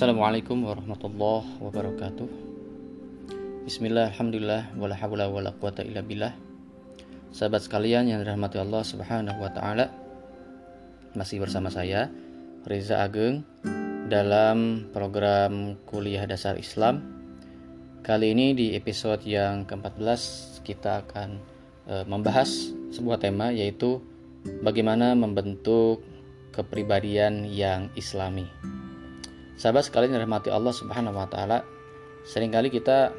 Assalamualaikum warahmatullahi wabarakatuh. Bismillah, Alhamdulillah, wala hawla wala quwata illa billah. Sahabat sekalian yang dirahmati Allah subhanahu wa ta'ala Masih bersama saya, Reza Ageng Dalam program Kuliah Dasar Islam. Kali ini di episode yang ke-14 Kita akan e, membahas sebuah tema yaitu Bagaimana membentuk kepribadian yang islami Sahabat sekalian dirahmati Allah Subhanahu wa taala, sering kali kita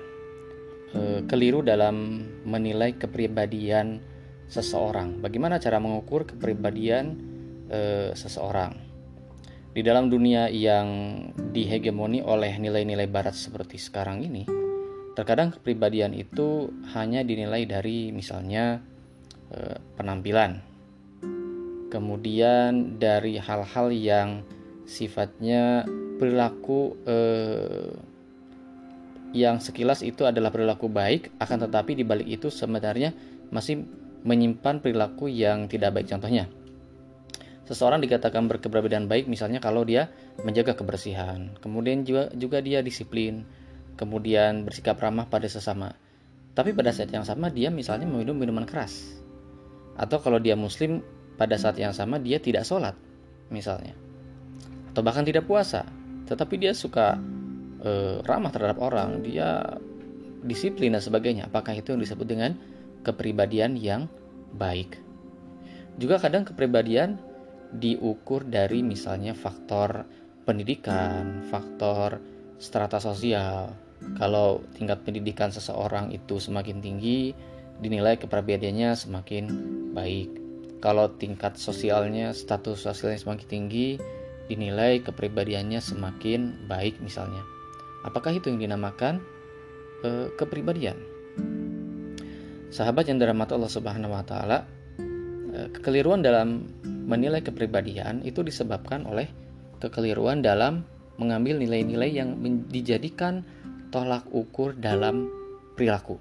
e, keliru dalam menilai kepribadian seseorang. Bagaimana cara mengukur kepribadian e, seseorang? Di dalam dunia yang dihegemoni oleh nilai-nilai barat seperti sekarang ini, terkadang kepribadian itu hanya dinilai dari misalnya e, penampilan. Kemudian dari hal-hal yang sifatnya perilaku eh, yang sekilas itu adalah perilaku baik, akan tetapi di balik itu sebenarnya masih menyimpan perilaku yang tidak baik. Contohnya, seseorang dikatakan berkepribadian baik misalnya kalau dia menjaga kebersihan, kemudian juga juga dia disiplin, kemudian bersikap ramah pada sesama. Tapi pada saat yang sama dia misalnya meminum minuman keras. Atau kalau dia muslim pada saat yang sama dia tidak sholat misalnya. Atau bahkan tidak puasa tetapi dia suka e, ramah terhadap orang, dia disiplin dan sebagainya. Apakah itu yang disebut dengan kepribadian yang baik? Juga kadang kepribadian diukur dari misalnya faktor pendidikan, faktor strata sosial. Kalau tingkat pendidikan seseorang itu semakin tinggi, dinilai kepribadiannya semakin baik. Kalau tingkat sosialnya, status sosialnya semakin tinggi, dinilai kepribadiannya semakin baik misalnya. Apakah itu yang dinamakan e, kepribadian? Sahabat yang dirahmati Allah Subhanahu wa taala, e, kekeliruan dalam menilai kepribadian itu disebabkan oleh kekeliruan dalam mengambil nilai-nilai yang dijadikan tolak ukur dalam perilaku.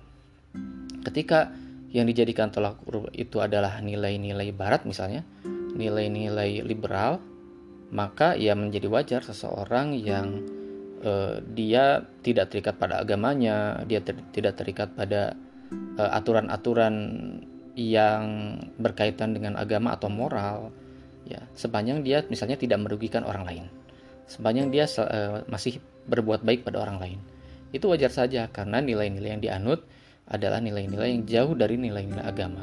Ketika yang dijadikan tolak ukur itu adalah nilai-nilai barat misalnya, nilai-nilai liberal, maka ya menjadi wajar seseorang yang uh, dia tidak terikat pada agamanya, dia ter tidak terikat pada eh, aturan-aturan uh, yang berkaitan dengan agama atau moral, ya. Sepanjang dia misalnya tidak merugikan orang lain, sepanjang dia uh, masih berbuat baik pada orang lain, itu wajar saja karena nilai-nilai yang dianut adalah nilai-nilai yang jauh dari nilai-nilai agama,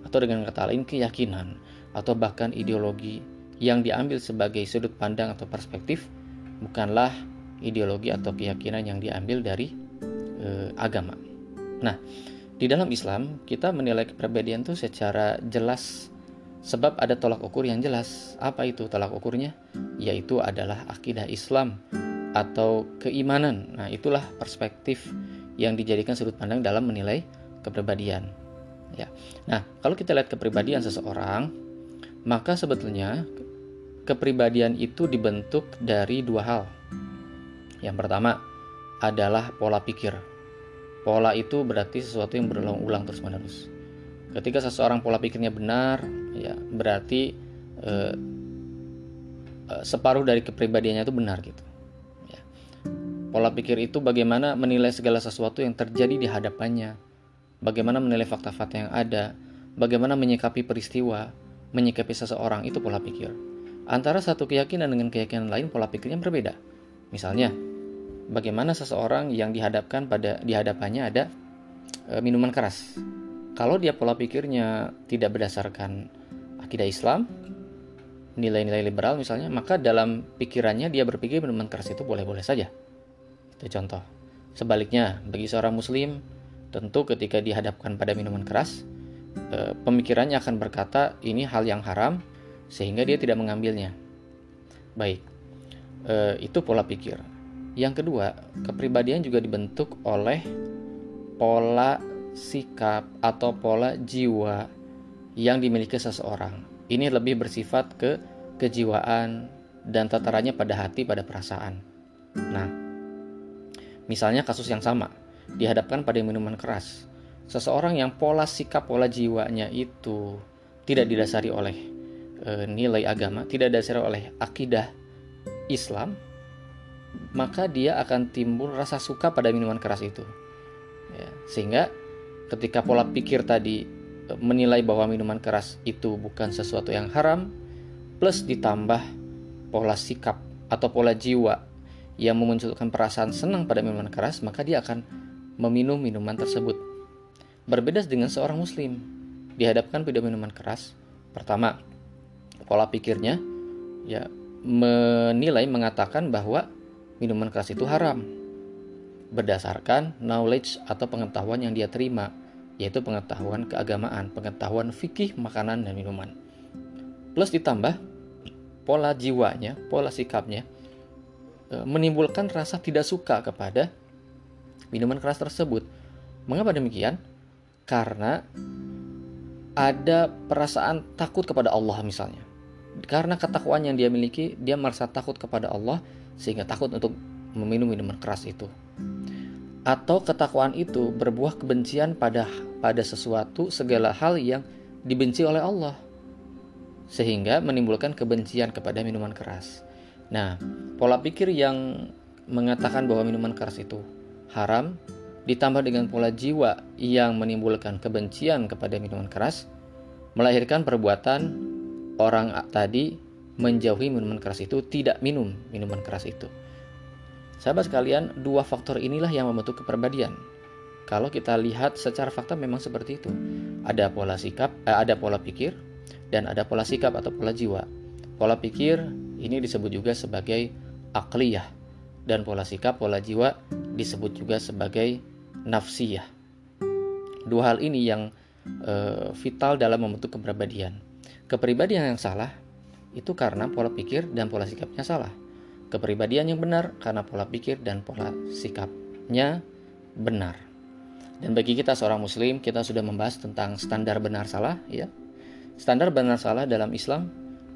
atau dengan kata lain keyakinan. Atau bahkan ideologi yang diambil sebagai sudut pandang atau perspektif bukanlah ideologi atau keyakinan yang diambil dari e, agama. Nah, di dalam Islam kita menilai kepribadian itu secara jelas sebab ada tolak ukur yang jelas. Apa itu tolak ukurnya? Yaitu adalah akidah Islam atau keimanan. Nah, itulah perspektif yang dijadikan sudut pandang dalam menilai kepribadian. Ya. Nah, kalau kita lihat kepribadian seseorang, maka sebetulnya kepribadian itu dibentuk dari dua hal. Yang pertama adalah pola pikir. Pola itu berarti sesuatu yang berulang-ulang terus-menerus. Ketika seseorang pola pikirnya benar, ya berarti eh, eh, separuh dari kepribadiannya itu benar gitu. Ya. Pola pikir itu bagaimana menilai segala sesuatu yang terjadi di hadapannya, bagaimana menilai fakta-fakta yang ada, bagaimana menyikapi peristiwa, menyikapi seseorang itu pola pikir antara satu keyakinan dengan keyakinan lain pola pikirnya berbeda. Misalnya, bagaimana seseorang yang dihadapkan pada di hadapannya ada e, minuman keras. Kalau dia pola pikirnya tidak berdasarkan akidah Islam, nilai-nilai liberal misalnya, maka dalam pikirannya dia berpikir minuman keras itu boleh-boleh saja. Itu contoh. Sebaliknya, bagi seorang muslim, tentu ketika dihadapkan pada minuman keras, e, pemikirannya akan berkata ini hal yang haram sehingga dia tidak mengambilnya. Baik, e, itu pola pikir. Yang kedua, kepribadian juga dibentuk oleh pola sikap atau pola jiwa yang dimiliki seseorang. Ini lebih bersifat ke kejiwaan dan tatarannya pada hati, pada perasaan. Nah, misalnya kasus yang sama, dihadapkan pada minuman keras. Seseorang yang pola sikap, pola jiwanya itu tidak didasari oleh e, nilai agama, tidak dasar oleh akidah Islam, maka dia akan timbul rasa suka pada minuman keras itu. Ya, sehingga ketika pola pikir tadi e, menilai bahwa minuman keras itu bukan sesuatu yang haram, plus ditambah pola sikap atau pola jiwa yang memunculkan perasaan senang pada minuman keras, maka dia akan meminum minuman tersebut. Berbeda dengan seorang muslim, dihadapkan pada minuman keras, pertama, pola pikirnya ya menilai mengatakan bahwa minuman keras itu haram berdasarkan knowledge atau pengetahuan yang dia terima yaitu pengetahuan keagamaan, pengetahuan fikih makanan dan minuman. Plus ditambah pola jiwanya, pola sikapnya e, menimbulkan rasa tidak suka kepada minuman keras tersebut. Mengapa demikian? Karena ada perasaan takut kepada Allah misalnya. Karena ketakwaan yang dia miliki, dia merasa takut kepada Allah sehingga takut untuk meminum minuman keras itu. Atau ketakwaan itu berbuah kebencian pada pada sesuatu segala hal yang dibenci oleh Allah sehingga menimbulkan kebencian kepada minuman keras. Nah, pola pikir yang mengatakan bahwa minuman keras itu haram ditambah dengan pola jiwa yang menimbulkan kebencian kepada minuman keras, melahirkan perbuatan orang tadi menjauhi minuman keras itu, tidak minum minuman keras itu. Sahabat sekalian, dua faktor inilah yang membentuk kepribadian. Kalau kita lihat secara fakta memang seperti itu. Ada pola sikap, eh, ada pola pikir, dan ada pola sikap atau pola jiwa. Pola pikir ini disebut juga sebagai akliyah dan pola sikap, pola jiwa disebut juga sebagai nafsiyah. Dua hal ini yang e, vital dalam membentuk kepribadian. Kepribadian yang salah itu karena pola pikir dan pola sikapnya salah. Kepribadian yang benar karena pola pikir dan pola sikapnya benar. Dan bagi kita seorang muslim, kita sudah membahas tentang standar benar salah ya. Standar benar salah dalam Islam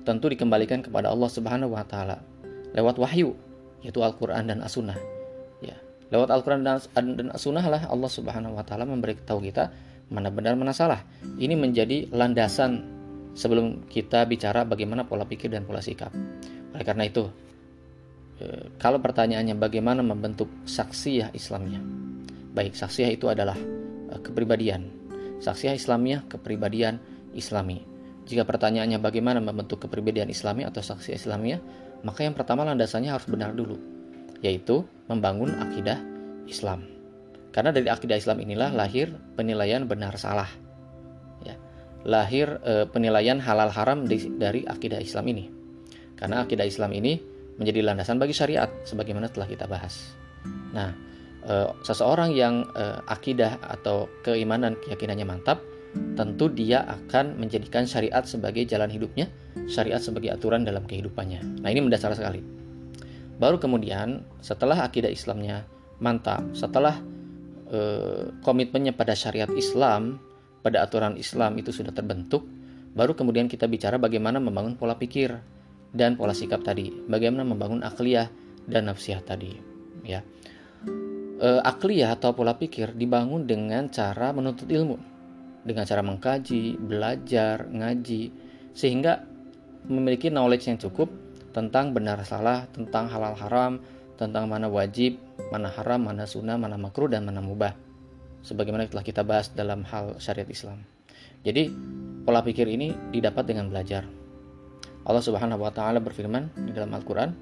tentu dikembalikan kepada Allah Subhanahu wa taala lewat wahyu yaitu Al-Qur'an dan As-Sunnah. Lewat Al-Quran dan, dan Sunnah lah Allah Subhanahu Wa Taala memberitahu kita mana benar mana salah. Ini menjadi landasan sebelum kita bicara bagaimana pola pikir dan pola sikap. Oleh karena itu, eh, kalau pertanyaannya bagaimana membentuk saksiyah Islamnya, baik saksiyah itu adalah eh, kepribadian. Saksiyah Islamnya kepribadian Islami. Jika pertanyaannya bagaimana membentuk kepribadian Islami atau saksiyah Islamnya, maka yang pertama landasannya harus benar dulu yaitu membangun akidah Islam. Karena dari akidah Islam inilah lahir penilaian benar salah. Lahir e, penilaian halal haram di, dari akidah Islam ini. Karena akidah Islam ini menjadi landasan bagi syariat sebagaimana telah kita bahas. Nah, e, seseorang yang e, akidah atau keimanan keyakinannya mantap, tentu dia akan menjadikan syariat sebagai jalan hidupnya, syariat sebagai aturan dalam kehidupannya. Nah, ini mendasar sekali. Baru kemudian setelah akidah Islamnya mantap, setelah komitmennya pada syariat Islam, pada aturan Islam itu sudah terbentuk, baru kemudian kita bicara bagaimana membangun pola pikir dan pola sikap tadi, bagaimana membangun akliyah dan nafsiyah tadi, ya. E, akliyah atau pola pikir dibangun dengan cara menuntut ilmu, dengan cara mengkaji, belajar, ngaji, sehingga memiliki knowledge yang cukup tentang benar salah, tentang halal haram, tentang mana wajib, mana haram, mana sunnah, mana makruh, dan mana mubah. Sebagaimana telah kita bahas dalam hal syariat Islam. Jadi, pola pikir ini didapat dengan belajar. Allah Subhanahu wa taala berfirman di dalam Al-Qur'an,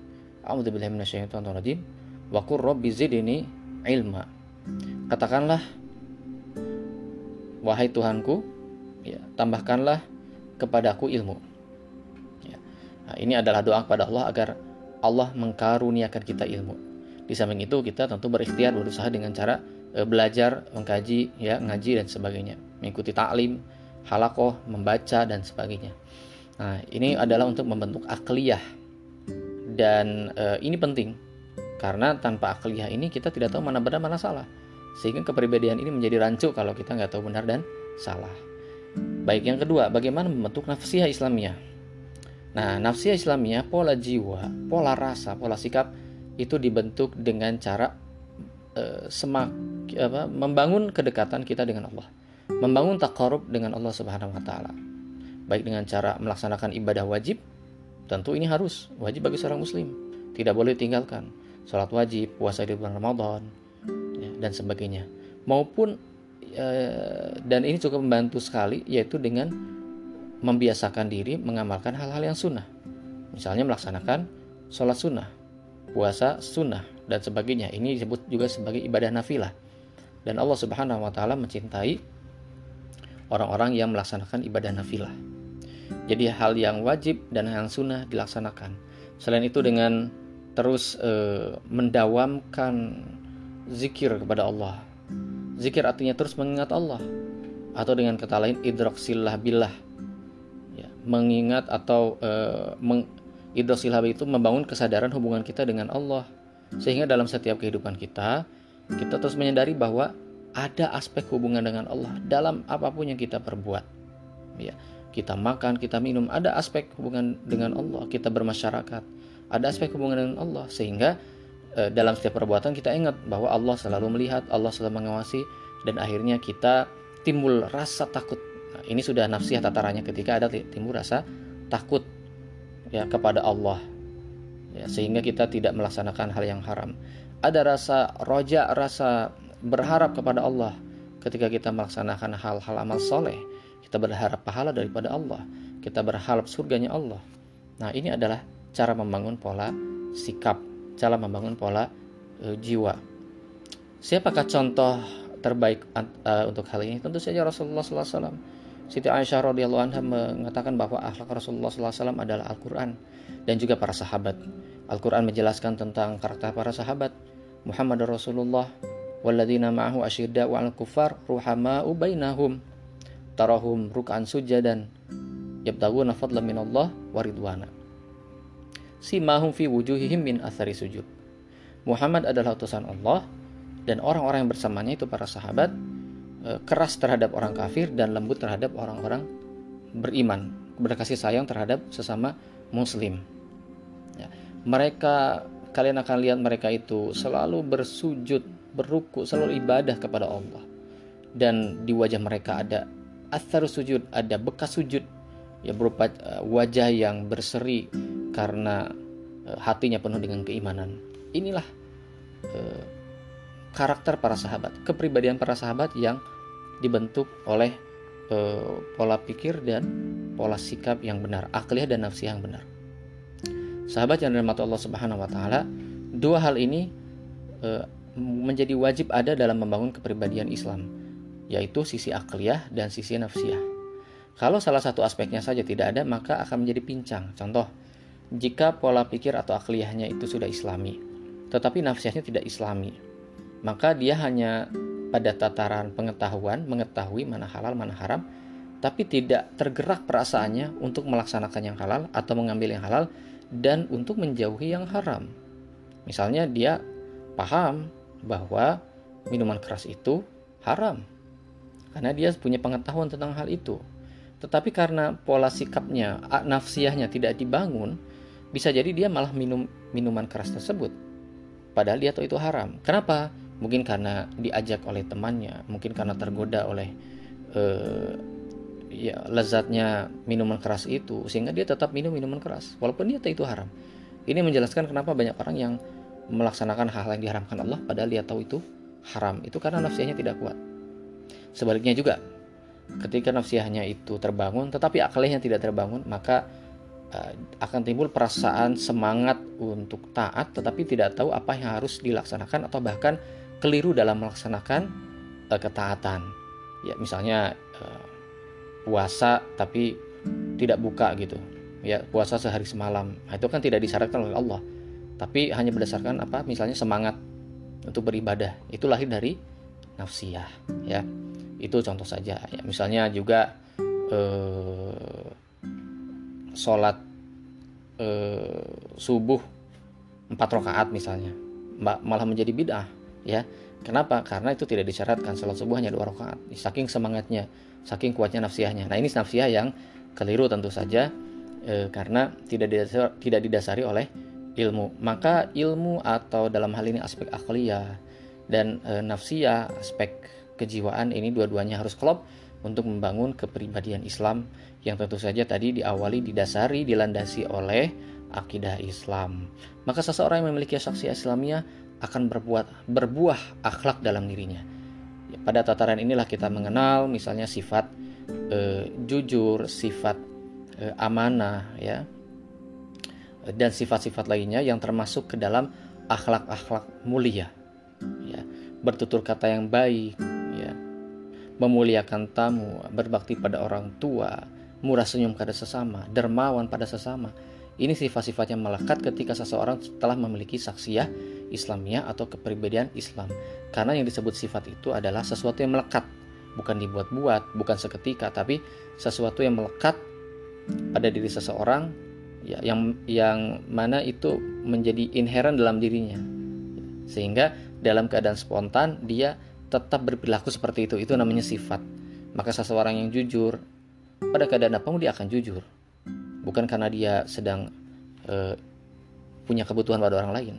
qur rabbi zidni ilma. Katakanlah wahai Tuhanku, ya, tambahkanlah kepadaku ilmu. Nah, ini adalah doa kepada Allah agar Allah mengkaruniakan kita ilmu. Di samping itu kita tentu berikhtiar berusaha dengan cara belajar, mengkaji, ya ngaji dan sebagainya, mengikuti taklim, halakoh, membaca dan sebagainya. Nah, ini adalah untuk membentuk akliyah dan e, ini penting karena tanpa akliyah ini kita tidak tahu mana benar mana salah sehingga kepribadian ini menjadi rancu kalau kita nggak tahu benar dan salah. Baik yang kedua, bagaimana membentuk nafsiyah Islamiyah? Nah, nafsiyah Islamiyah, pola jiwa, pola rasa, pola sikap itu dibentuk dengan cara uh, semak apa, membangun kedekatan kita dengan Allah, membangun takarub dengan Allah Subhanahu wa taala. Baik dengan cara melaksanakan ibadah wajib, tentu ini harus wajib bagi seorang muslim, tidak boleh tinggalkan. sholat wajib, puasa di bulan Ramadan, ya, dan sebagainya. Maupun eh, dan ini cukup membantu sekali yaitu dengan membiasakan diri mengamalkan hal-hal yang sunnah. Misalnya melaksanakan sholat sunnah, puasa sunnah, dan sebagainya. Ini disebut juga sebagai ibadah nafilah. Dan Allah Subhanahu wa taala mencintai orang-orang yang melaksanakan ibadah nafilah. Jadi hal yang wajib dan yang sunnah dilaksanakan. Selain itu dengan terus e, mendawamkan zikir kepada Allah. Zikir artinya terus mengingat Allah. Atau dengan kata lain idraksillah billah. Ya, mengingat atau e, meng, itu membangun kesadaran hubungan kita dengan Allah sehingga dalam setiap kehidupan kita, kita terus menyadari bahwa ada aspek hubungan dengan Allah dalam apa pun yang kita perbuat. Ya, kita makan, kita minum, ada aspek hubungan dengan Allah. Kita bermasyarakat, ada aspek hubungan dengan Allah. Sehingga eh, dalam setiap perbuatan kita ingat bahwa Allah selalu melihat, Allah selalu mengawasi, dan akhirnya kita timbul rasa takut. Nah, ini sudah nafsiyah tatarannya ketika ada timbul rasa takut ya kepada Allah ya, sehingga kita tidak melaksanakan hal yang haram. Ada rasa roja, rasa berharap kepada Allah ketika kita melaksanakan hal-hal amal soleh. Kita berharap pahala daripada Allah. Kita berharap surganya Allah. Nah ini adalah cara membangun pola sikap, cara membangun pola e, jiwa. Siapakah contoh terbaik uh, untuk hal ini? Tentu saja Rasulullah SAW. Siti Aisyah radhiyallahu anha mengatakan bahwa akhlak Rasulullah SAW adalah Al-Quran dan juga para sahabat. Al-Quran menjelaskan tentang karakter para sahabat. Muhammad Rasulullah walladzina ma'ahu asyidda wa al-kufar ruhama'u bainahum tarahum ruk'an sujadan yabtaguna fadlan minallah wa ridwana simahum fi wujuhihim min athari sujud Muhammad adalah utusan Allah dan orang-orang yang bersamanya itu para sahabat e, keras terhadap orang kafir dan lembut terhadap orang-orang beriman berkasih sayang terhadap sesama muslim Ya. Mereka kalian akan lihat mereka itu selalu bersujud, berruku, selalu ibadah kepada Allah. Dan di wajah mereka ada athar sujud, ada bekas sujud ya berupa uh, wajah yang berseri karena uh, hatinya penuh dengan keimanan. Inilah uh, karakter para sahabat, kepribadian para sahabat yang dibentuk oleh uh, pola pikir dan pola sikap yang benar, akliyah dan nafsi yang benar. Sahabat yang dirahmati Allah Subhanahu wa taala, dua hal ini e, menjadi wajib ada dalam membangun kepribadian Islam, yaitu sisi akliyah dan sisi nafsiyah. Kalau salah satu aspeknya saja tidak ada, maka akan menjadi pincang. Contoh, jika pola pikir atau akliyahnya itu sudah islami, tetapi nafsiyahnya tidak islami, maka dia hanya pada tataran pengetahuan, mengetahui mana halal, mana haram, tapi tidak tergerak perasaannya untuk melaksanakan yang halal atau mengambil yang halal dan untuk menjauhi yang haram. Misalnya dia paham bahwa minuman keras itu haram karena dia punya pengetahuan tentang hal itu. Tetapi karena pola sikapnya, nafsiyahnya tidak dibangun, bisa jadi dia malah minum minuman keras tersebut. Padahal dia tahu itu haram. Kenapa? Mungkin karena diajak oleh temannya, mungkin karena tergoda oleh eh, ya lezatnya minuman keras itu sehingga dia tetap minum minuman keras walaupun dia tahu itu haram. Ini menjelaskan kenapa banyak orang yang melaksanakan hal yang diharamkan Allah padahal dia tahu itu haram. Itu karena nafsianya tidak kuat. Sebaliknya juga, ketika nafsiahnya itu terbangun tetapi akalnya tidak terbangun, maka uh, akan timbul perasaan semangat untuk taat tetapi tidak tahu apa yang harus dilaksanakan atau bahkan keliru dalam melaksanakan uh, ketaatan. Ya, misalnya uh, puasa tapi tidak buka gitu. Ya puasa sehari semalam. Nah, itu kan tidak disyaratkan oleh Allah. Tapi hanya berdasarkan apa? Misalnya semangat untuk beribadah. Itu lahir dari nafsiyah ya. Itu contoh saja. Ya misalnya juga eh, sholat eh, subuh empat rakaat misalnya. Malah menjadi bid'ah ya kenapa karena itu tidak disyaratkan sholat subuh hanya dua rakaat saking semangatnya saking kuatnya nafsiyahnya. Nah ini nafsiyah yang keliru tentu saja e, karena tidak didasari, tidak didasari oleh ilmu. Maka ilmu atau dalam hal ini aspek akliyah dan e, nafsiyah, aspek kejiwaan ini dua-duanya harus klop untuk membangun kepribadian Islam yang tentu saja tadi diawali didasari dilandasi oleh akidah Islam. Maka seseorang yang memiliki saksi Islamiyah akan berbuat berbuah akhlak dalam dirinya. Ya, pada tataran inilah kita mengenal misalnya sifat eh, jujur, sifat eh, amanah ya. Dan sifat-sifat lainnya yang termasuk ke dalam akhlak-akhlak mulia. Ya, bertutur kata yang baik, ya. Memuliakan tamu, berbakti pada orang tua, murah senyum pada sesama, dermawan pada sesama ini sifat-sifat yang melekat ketika seseorang telah memiliki saksiyah Islamiyah atau kepribadian Islam. Karena yang disebut sifat itu adalah sesuatu yang melekat, bukan dibuat-buat, bukan seketika, tapi sesuatu yang melekat pada diri seseorang ya, yang yang mana itu menjadi inherent dalam dirinya. Sehingga dalam keadaan spontan dia tetap berperilaku seperti itu. Itu namanya sifat. Maka seseorang yang jujur pada keadaan apa pun dia akan jujur bukan karena dia sedang uh, punya kebutuhan pada orang lain.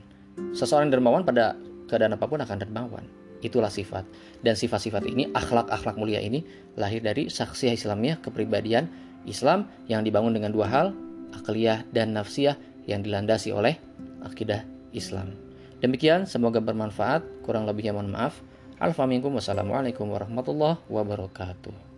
Seseorang dermawan pada keadaan apa pun akan dermawan. Itulah sifat. Dan sifat-sifat ini, akhlak-akhlak mulia ini lahir dari saksi Islamiyah, kepribadian Islam yang dibangun dengan dua hal, akliyah dan nafsiyah yang dilandasi oleh akidah Islam. Demikian, semoga bermanfaat. Kurang lebihnya mohon maaf. Minkum. Wassalamualaikum warahmatullahi wabarakatuh.